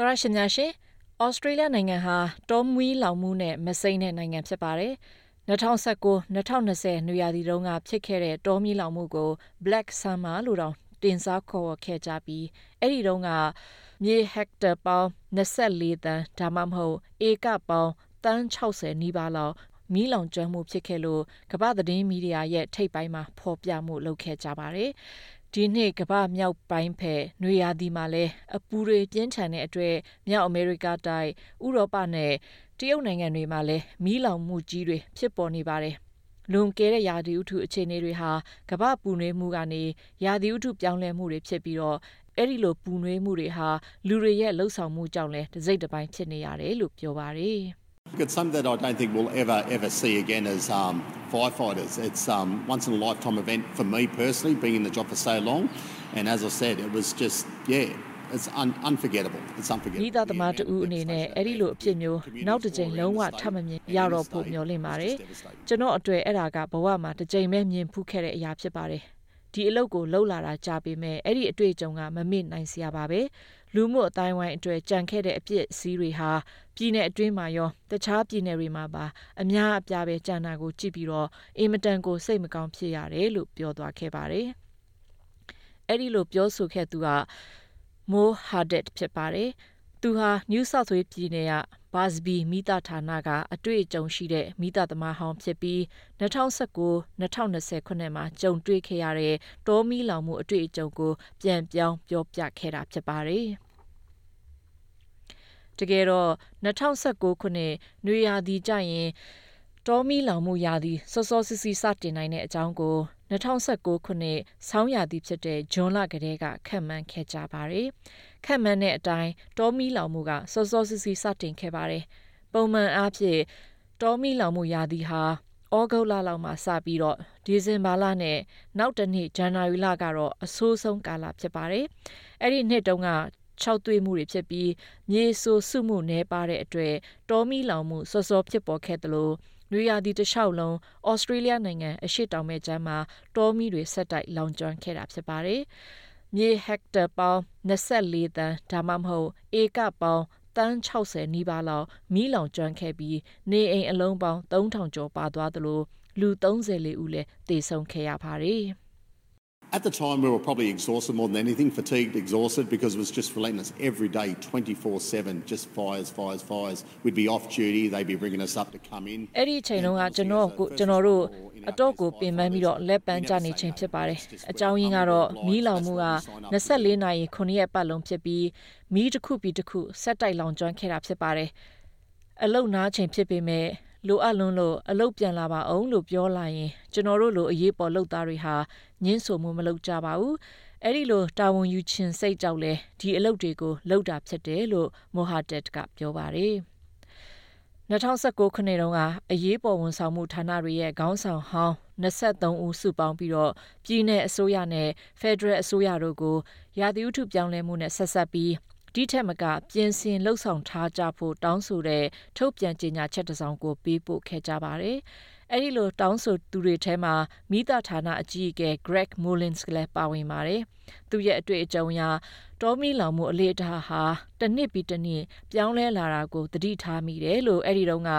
သရရှင်များရှင်ဩစတြေးလျနိုင်ငံဟာတောမွေးလောင်မှုနဲ့မစိမ့်တဲ့နိုင်ငံဖြစ်ပါတယ်2019-2020နွေရာသီတုန်းကဖြစ်ခဲ့တဲ့တောမီးလောင်မှုကို Black Summer လို့တောင်တင်စားခေါ်ခဲ့ကြပြီးအဲ့ဒီတုန်းကမြေဟက်တာပေါင်း24တန်းဒါမှမဟုတ်ဧကပေါင်းတန်း60နီးပါးလောက်မီးလောင်ကျွမ်းမှုဖြစ်ခဲ့လို့ကမ္ဘာသတင်းမီဒီယာရဲ့ထိပ်ပိုင်းမှာဖော်ပြမှုလုပ်ခဲ့ကြပါတယ် ဒီနှစ်ကမ္ဘာမြောက်ပိုင်းဖက်နွေရာသီမှာလဲအပူတွေပြင်းထန်တဲ့အတွက်မြောက်အမေရိကတိုက်ဥရောပနဲ့တရုတ်နိုင်ငံတွေမှာလဲမီးလောင်မှုကြီးတွေဖြစ်ပေါ်နေပါတယ်လွန်ကဲတဲ့ရာသီဥတုအခြေအနေတွေဟာကမ္ဘာပူနွေးမှုကနေရာသီဥတုပြောင်းလဲမှုတွေဖြစ်ပြီးတော့အဲ့ဒီလိုပူနွေးမှုတွေဟာလူတွေရဲ့လှုပ်ဆောင်မှုကြောင့်လဲတစိမ့်တစ်ပိုင်းဖြစ်နေရတယ်လို့ပြောပါတယ် It's something that I don't think we'll ever, ever see again as um, firefighters. It's um, once in a lifetime event for me personally, being in the job for so long. And as I said, it was just, yeah, it's un unforgettable. It's unforgettable. ဤသားသမားတူအနေနဲ့အဲ့ဒီလိုအဖြစ်မျိုးနောက်တစ်ကြိမ်လုံးဝထပ်မမြင်ရတော့ဖို့မျှော်လင့်ပါတယ်။ကျွန်တော်အတွေ့အဲ့ဒါကဘဝမှာတစ်ကြိမ်ပဲမြင်ဖူးခဲ့တဲ့အရာဖြစ်ပါတယ်။ဒီအလုပ်ကိုလှုပ်လာတာကြာပေမဲ့အဲ့ဒီအတွေ့အကြုံကမမေ့နိုင်စရာပါပဲ လူမှုအတိုင်းဝိုင်းအတွက်ကြံခဲ့တဲ့အပြစ်စီးတွေဟာပြည်내အတွင်းမှာရောတခြားပြည်내တွေမှာပါအများအပြားပဲကြံတာကိုကြည့်ပြီးတော့အင်မတန်ကိုစိတ်မကောင်းဖြစ်ရတယ်လို့ပြောသွားခဲ့ပါတယ်။အဲ့ဒီလိုပြောဆိုခဲ့သူကမိုဟာဒက်ဖြစ်ပါတယ်။ သူဟာ New South Wales ပြည်နယ်က Busby မိသားဌာနက အတွေ့အကြုံရှိတဲ့မိသားသမားဟောင်းဖြစ်ပြီး2019-2020ခုနှစ်မှာ ကြုံတွေ့ခဲ့ရတဲ့ တောမီလောင်မှု အတွေ့အကြုံကို ပြန်ပြောင်း ပြောပြခဲ့တာဖြစ်ပါတယ်။တကယ်တော့2019ခုနှစ် နွေရာသီကျရင် တောမီလောင်မှုရာသီ စောစောစီစီစတင်နိုင်တဲ့အကြောင်းကို 2019ခုနှစ်ဆောင်းရာသီဖြစ်တဲ့ဂျွန်လကတည်းကခန့်မှန်းခဲ့ကြပါတယ်။ခန့်မှန်းတဲ့အတိုင်းတောမီလောင်မှုကစောစောစီစီစတင်ခဲ့ပါတယ်။ပုံမှန်အားဖြင့်တောမီလောင်မှုရာသီဟာဩဂုတ်လလောက်မှာစပြီးတော့ဒီဇင်ဘာလနဲ့နောက်တစ်နှစ်ဇန်နဝါရီလကတော့အဆိုးဆုံးကာလဖြစ်ပါတယ်။အဲ့ဒီနှစ်တုန်းက၆သွေးမှုတွေဖြစ်ပြီးမြေဆိုးစုမှုနှဲပါတဲ့အတွက်တောမီလောင်မှုစောစောဖြစ်ပေါ်ခဲ့တယ်လို့ နွေရာသီတစ်လျှောက်လုံးဩစတြေးလျနိုင်ငံအရှေ့တောင်ဘက်ကျမ်းမှာတောမီတွေဆက်တိုက်လောင်ကျွမ်းခဲ့တာဖြစ်ပါတယ်။မြေဟက်တာပေါင်း24တန်းဒါမှမဟုတ်ဧကပေါင်းတန်း60နီးပါးလောက်မီးလောင်ကျွမ်းခဲ့ပြီးနေအိမ်အလုံးပေါင်း3000ကျော်ပါသွားသလိုလူ34ဦးလည်းတေဆုံးခဲ့ရပါတယ်။ At the time, we were probably exhausted more than anything, fatigued, exhausted, because it was just relentless every day, 24 7, just fires, fires, fires. We'd be off duty, they'd be bringing us up to come in. အဲ့ဒီအချိန်တုန်းကကျွန်တော်ကိုကျွန်တော်တို့အတော့ကိုပင်ပန်းပြီးတော့လက်ပန်းကြနေချိန်ဖြစ်ပါတယ်။အကြောင်းရင်းကတော့မီးလောင်မှုက24နာရီ9ရက်ပတ်လုံးဖြစ်ပြီးမီးတစ်ခုပြီးတစ်ခုဆက်တိုက်လောင်ကျွမ်းခဲ့တာဖြစ်ပါတယ်။အလုတ်နားချိန်ဖြစ်ပေမဲ့လိုအပ်လွန်းလို့အလုတ်ပြန်လာပါအောင်လို့ပြောလာရင်ကျွန်တော်တို့လိုအရေးပေါ်လုပ်သားတွေဟာ ညှင်းဆိုမှုမလုပ်ကြပါဘူးအဲ့ဒီလိုတာဝန်ယူခြင်းစိတ်ကြောက်လဲဒီအလုပ်တွေကိုလုပ်တာဖြစ်တယ်လို့မိုဟာတက်ကပြောပါတယ်2019ခုနှစ်တုန်းကအရေးပေါ်ဝန်ဆောင်မှုဌာနတွေရဲ့ခေါင်းဆောင်ဟောင်း23ဦးစုပေါင်းပြီးတော့ပြည်내အစိုးရနဲ့ Federal အစိုးရတို့ကိုရာသီဥတုပြောင်းလဲမှုနဲ့ဆက်ဆက်ပြီးဒီထက်မကပြင်ဆင်လှုပ်ဆောင်ထားကြဖို့တောင်းဆိုတဲ့ထုတ်ပြန်ကြေညာချက်တစ်စောင်ကိုပေးပို့ခဲ့ကြပါတယ်။ အဲဒီလိုတောင်းဆိုသူတွေထဲမှာမိသားဌာနအကြီးအကဲ Greg Mullins ကလည်းပါဝင်ပါတယ်။သူရဲ့အတွေ့အကြုံအရတောမီလောင်မှုအလေးထားဟာတစ်နှစ်ပြီးတစ်နှစ်ပြောင်းလဲလာတာကိုသတိထားမိတယ်လို့အဲဒီတုန်းက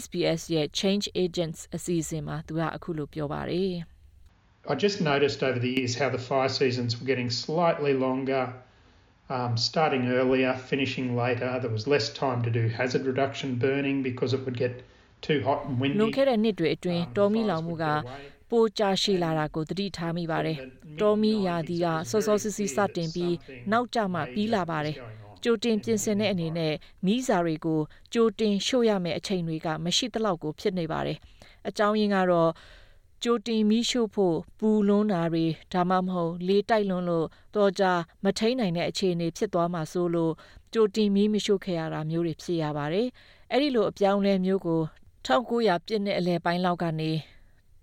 SBS ရဲ့ Change Agents အစီအစဉ်မှာသူကအခုလိုပြောပါတယ်။ I just noticed over the years how the fire seasons were getting slightly longer um, starting earlier, finishing later. There was less time to do hazard reduction burning because it would get too hot and windy. လွန်ခဲ့တဲ့နှစ်တွေအတွင်းတော်မီလောင်မှုကပိုကြာရှည်လာတာကိုသတိထားမိပါတယ်။တော်မီရာသီကစောစောစီးစီးစတင်ပြီးနောက်ကျမှပြီးလာပါတယ်။ကြိုတင်ပြင်ဆင်တဲ့အနေနဲ့မိစာတွေကိုကြိုတင်ရှို့ရမယ့်အချိန်တွေကမရှိသလောက်ကိုဖြစ်နေပါတယ်။အကြောင်းရင်းကတော့ကြိုတင်မီးရှို့ဖို့ပူလွန်းတာတွေဒါမှမဟုတ်လေတိုက်လွန်းလို့တော့ကြမထိန်နိုင်တဲ့အခြေအနေဖြစ်သွားမှာဆိုလို့ကြိုတင်မီးမရှို့ခဲ့ရတာမျိုးတွေဖြစ်ရပါတယ်။အဲ့ဒီလိုအပြောင်းလဲမျိုးကို 1900ပြည့်နှစ်အလယ်ပိုင်းလောက်ကနေ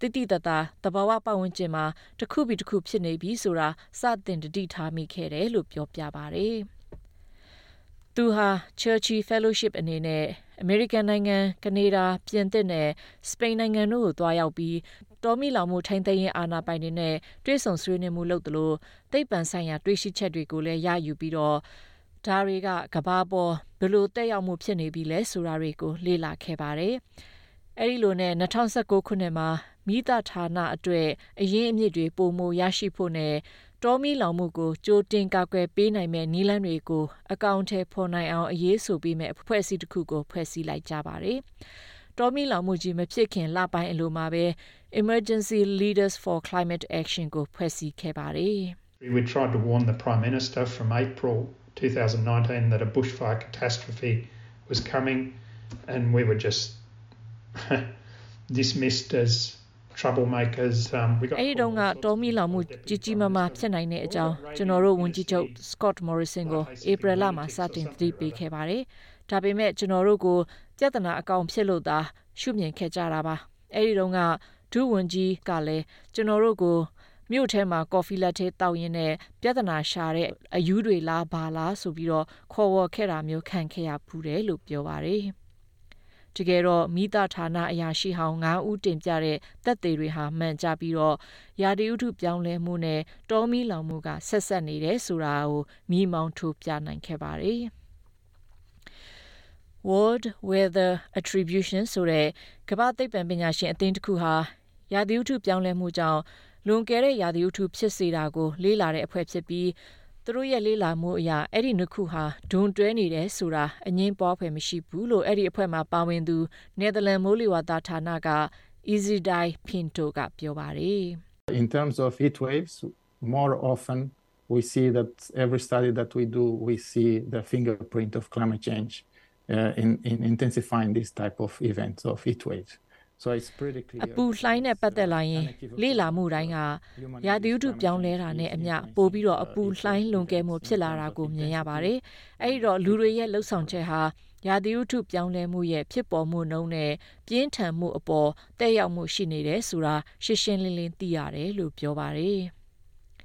တိတိတသားတဘာဝပတ်ဝန်းကျင်မှာတစ်ခုပြီးတစ်ခုဖြစ်နေပြီဆိုတာစတင်တတိထားမိခဲ့တယ်လို့ပြောပြပါတယ်။သူဟာ Churchy Fellowship အနေနဲ့ American နိုင်ငံကနေဒါပြင်သစ်နဲ့စပိန်နိုင်ငံတို့ကိုတွားရောက်ပြီးတော်မီလောင်မှုထိန်းသိမ်းရေးအာဏာပိုင်တွေနဲ့တွဲဆုံဆွေးနွေးမှုလုပ်သလိုသိပ္ပံဆိုင်ရာတွေ့ရှိချက်တွေကိုလည်းရယူပြီးတော့ ဒါတွေကကဘာပေါ်ဘယ်လိုတက်ရောက်မှုဖြစ်နေပြီလဲဆိုတာတွေကိုလေ့လာခဲ့ပါတယ်။အဲဒီလိုနဲ့2019ခုနှစ်မှာမိသားဌာနအတွက်အရင်းအမြစ်တွေပုံမရရှိဖို့နဲ့တောမီလောင်မှုကိုကြိုတင်ကာကွယ်ပေးနိုင်မဲ့နည်းလမ်းတွေကိုအကောင့်ထဲဖော်နိုင်အောင်အရေးဆိုပေးမဲ့အဖွဲ့အစည်းတစ်ခုကိုဖွဲ့စည်းလိုက်ကြပါတယ်။တောမီလောင်မှုကြီးမဖြစ်ခင်လပိုင်းအလိုမှာပဲ Emergency Leaders for Climate Action ကိုဖွဲ့စည်းခဲ့ပါတယ်။ We tried to warn the Prime Minister from April 2019 that a bushfire catastrophe was coming and we were just dismissed as troublemakers um we got အဲ့ဒီတုန်းကတော်မီလောင်မှုကြီးကြီးမားမားဖြစ်နိုင်တဲ့အကြောင်းကျွန်တော်တို့ဝန်ကြီးချုပ် Scott Morrison ကိုဧပြီလမှာစတင်သတိပေးခဲ့ပါတယ်။ဒါပေမဲ့ကျွန်တော်တို့ကိုပြဿနာအကောင်ဖြစ်လို့သာရှုမြင်ခဲ့ကြတာပါ။အဲ့ဒီတုန်းကဒုဝန်ကြီးကလည်းကျွန်တော်တို့ကို မြို့ထဲမှာကော်ဖီလက်ထဲတောက်ရင်းနဲ့ပြဿနာရှာတဲ့အယူတွေလားဘာလားဆိုပြီးတော့ခေါ်ဝေါ်ခဲ့တာမျိုးခံခဲ့ရဖူးတယ်လို့ပြောပါတယ်။တကယ်တော့မိသားဌာနအရာရှိဟောင်း9ဦးတင်ပြတဲ့တပ်သေးတွေဟာမှန်ကြပြီးတော့ရာဒီဥထုပြောင်းလဲမှုနဲ့တောမီလောင်မှုကဆက်ဆက်နေတယ်ဆိုတာကိုမိမောင်းထိုးပြနိုင်ခဲ့ပါတယ်။ World Weather Attribution ဆိုတဲ့ကမ္ဘာသိပ္ပံပညာရှင်အသင်းတစ်ခုဟာရာသီဥတုပြောင်းလဲမှုကြောင့် လွန်ကဲတဲ့ရာသီဥတုဖြစ်စေတာကိုလေ့လာတဲ့အဖွဲ့ဖြစ်ပြီးသူတို့ရဲ့လေးလာမှုအရာအဲ့ဒီနှစ်ခုဟာဒွန်တွဲနေတယ်ဆိုတာအငင်းပွားဖွယ်မရှိဘူးလို့အဲ့ဒီအဖွဲ့မှာပါဝင်သူနယ်သာလန်မိုးလေဝသဌာနက Easydai Pinto ကပြောပါတယ် In terms of heat waves more often we see that every study that we do we see the fingerprint of climate change uh, in in intensifying this type of events of heat waves အပူလှိုင်းနဲ့ပတ်သက်လာရင်လေ့လာမှုတိုင်းကရာသီဥတုပြောင်းလဲတာနဲ့အမျှပိုပြီးတော့အပူလှိုင်းလွန်ကဲမှုဖြစ်လာတာကိုမြင်ရပါတယ်။အဲဒီတော့လူတွေရဲ့လှုပ်ဆောင်ချက်ဟာရာသီဥတုပြောင်းလဲမှုရဲ့ဖြစ်ပေါ်မှုနှုန်းနဲ့ပြင်းထန်မှုအပေါ်တက်ရောက်မှုရှိနေတယ်ဆိုတာရှင်းရှင်းလင်းလင်းသိရတယ်လို့ပြောပါတယ်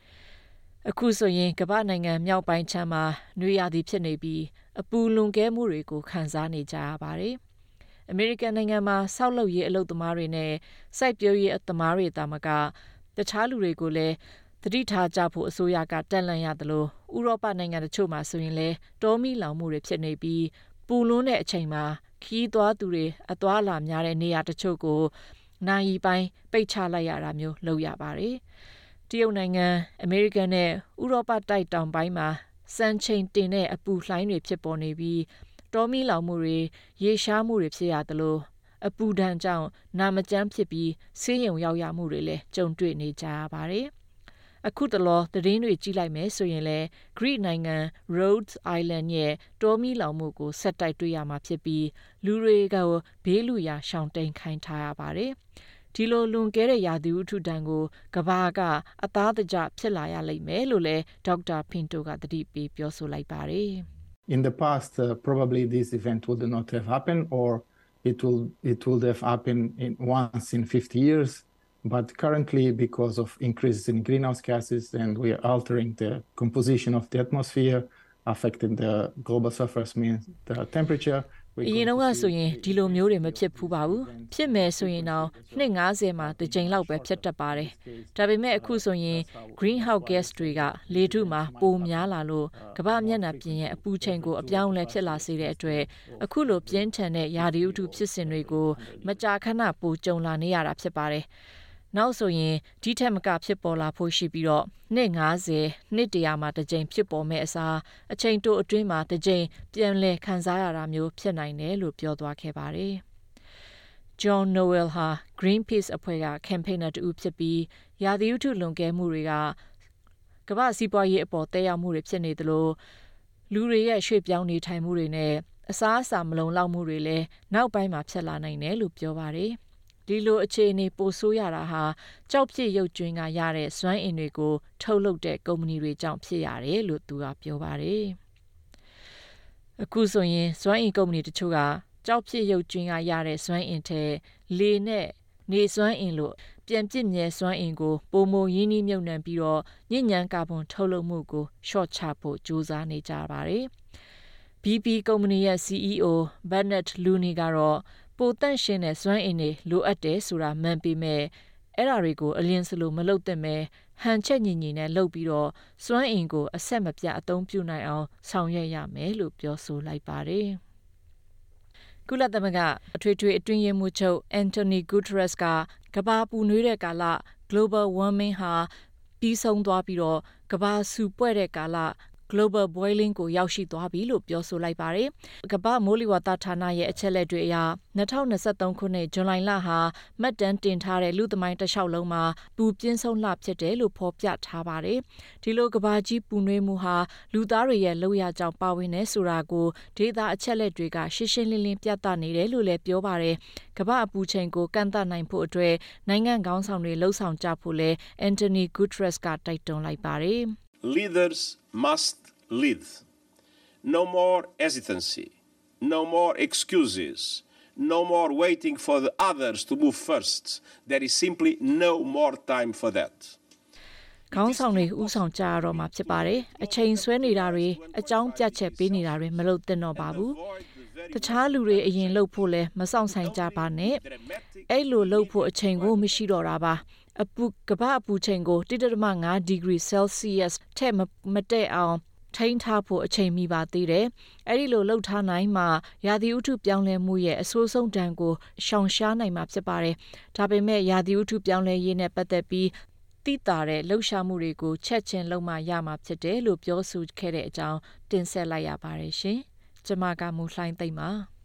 ။အခုဆိုရင်ကမ္ဘာနိုင်ငံမြောက်ပိုင်းချမ်းမှာနွေရာသီဖြစ်နေပြီးအပူလွန်ကဲမှုတွေကိုခံစားနေကြရပါတယ်။ အမေရိကန်နိုင်ငံမှာဆောက်လုပ်ရေးအလုပ်သမားတွေနဲ့စိုက်ပျိုးရေးအသမားတွေတာမကတခြားလူတွေကိုလည်းတတိထားကြဖို့အစိုးရကတက်လန့်ရသလိုဥရောပနိုင်ငံတချို့မှာဆိုရင်လည်းတောမီလောင်မှုတွေဖြစ်နေပြီးပူလွန်းတဲ့အချိန်မှာခီးသွားသူတွေအသွားလာများတဲ့နေရာတချို့ကိုနိုင်ပိုင်းပိတ်ချလိုက်ရတာမျိုးလုပ်ရပါတယ်။တရုတ်နိုင်ငံအမေရိကန်နဲ့ဥရောပတိုက်တောင်ပိုင်းမှာစံချိန်တင်တဲ့အပူလှိုင်းတွေဖြစ်ပေါ်နေပြီး တောမီလောင်မှုတွေရေရှားမှုတွေဖြစ်ရသလိုအပူဒဏ်ကြောင့်နာမကျန်းဖြစ်ပြီးဆေးရုံရောက်ရမှုတွေလည်းကြုံတွေ့နေကြရပါတယ်။အခုတလောသတင်းတွေကြည့်လိုက်မယ်ဆိုရင်လည်း Greek နိုင်ငံ Rhodes Island ရဲ့တောမီလောင်မှုကိုဆက်တိုက်တွေ့ရမှာဖြစ်ပြီးလူတွေကဘေးလူရာရှောင်တိန်ခိုင်းထားရပါတယ်။ဒီလိုလွန်ကဲတဲ့ရာသီဥတုဒဏ်ကိုကဘာကအသားတကြဖြစ်လာရလိမ့်မယ်လို့လည်းဒေါက်တာဖင်တိုကသတိပေးပြောဆိုလိုက်ပါတယ်။ in the past, uh, probably this event would not have happened, or it will it would have happened in once in 50 years. But currently, because of increases in greenhouse gases, and we are altering the composition of the atmosphere, affecting the global surface mean the temperature, အရင်တော့ဆိုရင်ဒီလိုမျိုးတွေမဖြစ်ဘူးပါဘူးဖြစ်မယ်ဆိုရင်တော့နှစ်90မှာတစ်ကြိမ်လောက်ပဲဖြစ်တတ်ပါတယ်ဒါပေမဲ့အခုဆိုရင် greenhouse gas တွေကလေထုမှာပိုများလာလို့ကမ္ဘာမျက်နှာပြင်ရဲ့အပူချိန်ကိုအပြောင်းအလဲဖြစ်လာစေတဲ့အတွက်အခုလိုပြင်းထန်တဲ့ရာသီဥတုဖြစ်စဉ်တွေကိုမကြာခဏပိုကြုံလာနေရတာဖြစ်ပါတယ် နောက်ဆိုရင်ဒီထက်မကဖြစ်ပေါ်လာဖို့ရှိပြီးတော့နှစ်90နှစ်တရာမှာတစ်ကြိမ်ဖြစ်ပေါ်မဲ့အစားအချိန်တိုအတွင်းမှာတစ်ကြိမ်ပြန်လည်ခံစားရတာမျိုးဖြစ်နိုင်တယ်လို့ပြောသွားခဲ့ပါတယ်။ John Noel ဟာ Greenpeace အဖွဲ့က campaigner တူဖြစ်ပြီးရာသီဥတုလွန်ကဲမှုတွေကကမ္ဘာစီးပွားရေးအပေါ်တက်ရောက်မှုတွေဖြစ်နေသလိုလူတွေရဲ့ရွှေ့ပြောင်းနေထိုင်မှုတွေနဲ့အစားအစာမလုံလောက်မှုတွေလည်းနောက်ပိုင်းမှာဖြစ်လာနိုင်တယ်လို့ပြောပါတယ်။ ဒီလိုအခြေအနေပိုဆိုးရတာဟာကြောက်ဖြစ်ရုပ်ကျွင်းကရတဲ့စွမ်းအင်တွေကိုထုတ်လုပ်တဲ့ကုမ္ပဏီတွေကြောင့်ဖြစ်ရတယ်လို့သူကပြောပါတယ်။အခုဆိုရင်စွမ်းအင်ကုမ္ပဏီတချို့ကကြောက်ဖြစ်ရုပ်ကျွင်းကရတဲ့စွမ်းအင်ထဲလေနဲ့နေစွမ်းအင်လို့ပြန်ပြစ်မြဲစွမ်းအင်ကိုပုံမရင်းနှီးမြုပ်နှံပြီးတော့ညဉ့်ညံကာဗွန်ထုတ်လုပ်မှုကို short ချဖို့ကြိုးစားနေကြပါတယ်။ BP ကုမ္ပဏီရဲ့ CEO Bernard Looney ကတော့ ပိုတန့်ရှင်းတဲ့စွမ်းအင်တွေလိုအပ်တယ်ဆိုတာမှန်ပေမဲ့အဲ့ဒါတွေကိုအလင်းစလိုမလုပ်သင့်ပဲဟန်ချက်ညီညီနဲ့လုပ်ပြီးတော့စွမ်းအင်ကိုအဆက်မပြတ်အသုံးပြုနိုင်အောင်ဆောင်ရွက်ရမယ်လို့ပြောဆိုလိုက်ပါတယ်။ကုလသမဂ္ဂအထွေထွေအတွင်းရေးမှူးချုပ်အန်တိုနီဂူတရက်စ်ကကဘာပူနွေးတဲ့ကာလ global warming ဟာပြီးဆုံးသွားပြီးတော့ကဘာဆူပွဲ့တဲ့ကာလ global boiling ကိုရောက်ရှိသွားပြီလို့ပြောဆိုလိုက်ပါတယ်။ကမ္ဘာမိုးလေဝသဌာနရဲ့အချက်လက်တွေအရ2023ခုနှစ်ဇွန်လလဟာမှတ်တမ်းတင်ထားတဲ့လူသမိုင်းတစ်လျှောက်လုံးမှာပူပြင်းဆုံးလဖြစ်တယ်လို့ဖော်ပြထားပါတယ်။ဒီလိုကဘာကြီးပူနွေးမှုဟာလူသားတွေရဲ့လောက်ရကြောင်ပါဝင်နေဆိုတာကိုဒေတာအချက်လက်တွေကရှင်းရှင်းလင်းလင်းပြသနေတယ်လို့လည်းပြောပါတယ်။ကမ္ဘာအပူချိန်ကိုကန့်သတ်နိုင်ဖို့အတွက်နိုင်ငံခေါင်းဆောင်တွေလှုံ့ဆော်ကြဖို့လဲအန်တိုနီဂူထရက်စ်ကတိုက်တွန်းလိုက်ပါတယ်။ leaders must lead. No more hesitancy, no more excuses, no more waiting for the others to move first. There is simply no more time for that. ခေါင်းဆောင်တွေဥဆောင်ကြရတော့မှာဖြစ်ပါတယ်။အချိန်ဆွဲနေတာတွေအကြောင်းပြချက်ပေးနေတာတွေမလုပ်သင့်တော့ပါဘူး။တခြားလူတွေအရင်လှုပ်ဖို့လဲမဆောင်ဆိုင်ကြပါနဲ့။အဲ့လိုလှုပ်ဖို့အချိန်ကိုမရှိတော့တာပါ အပူကဘာအပူချိန်ကို1.5 degree celsius ထက်မတက်အောင်ထိန်းထားဖို့အချိန်မိပါသေးတယ်။အဲ့ဒီလိုလှုပ်ထားနိုင်မှရာသီဥတုပြောင်းလဲမှုရဲ့အဆိုးဆုံးဒဏ်ကိုရှောင်ရှားနိုင်မှာဖြစ်ပါတယ်။ဒါပေမဲ့ရာသီဥတုပြောင်းလဲရေးနဲ့ပတ်သက်ပြီးတိတာတဲ့လှုပ်ရှားမှုတွေကိုချက်ချင်းလုပ်မှရမှာဖြစ်တယ်လို့ပြောဆိုခဲ့တဲ့အကြောင်းတင်ဆက်လိုက်ရပါတယ်ရှင်။ကျွန်မကမူလှိုင်းသိမ့်ပါ။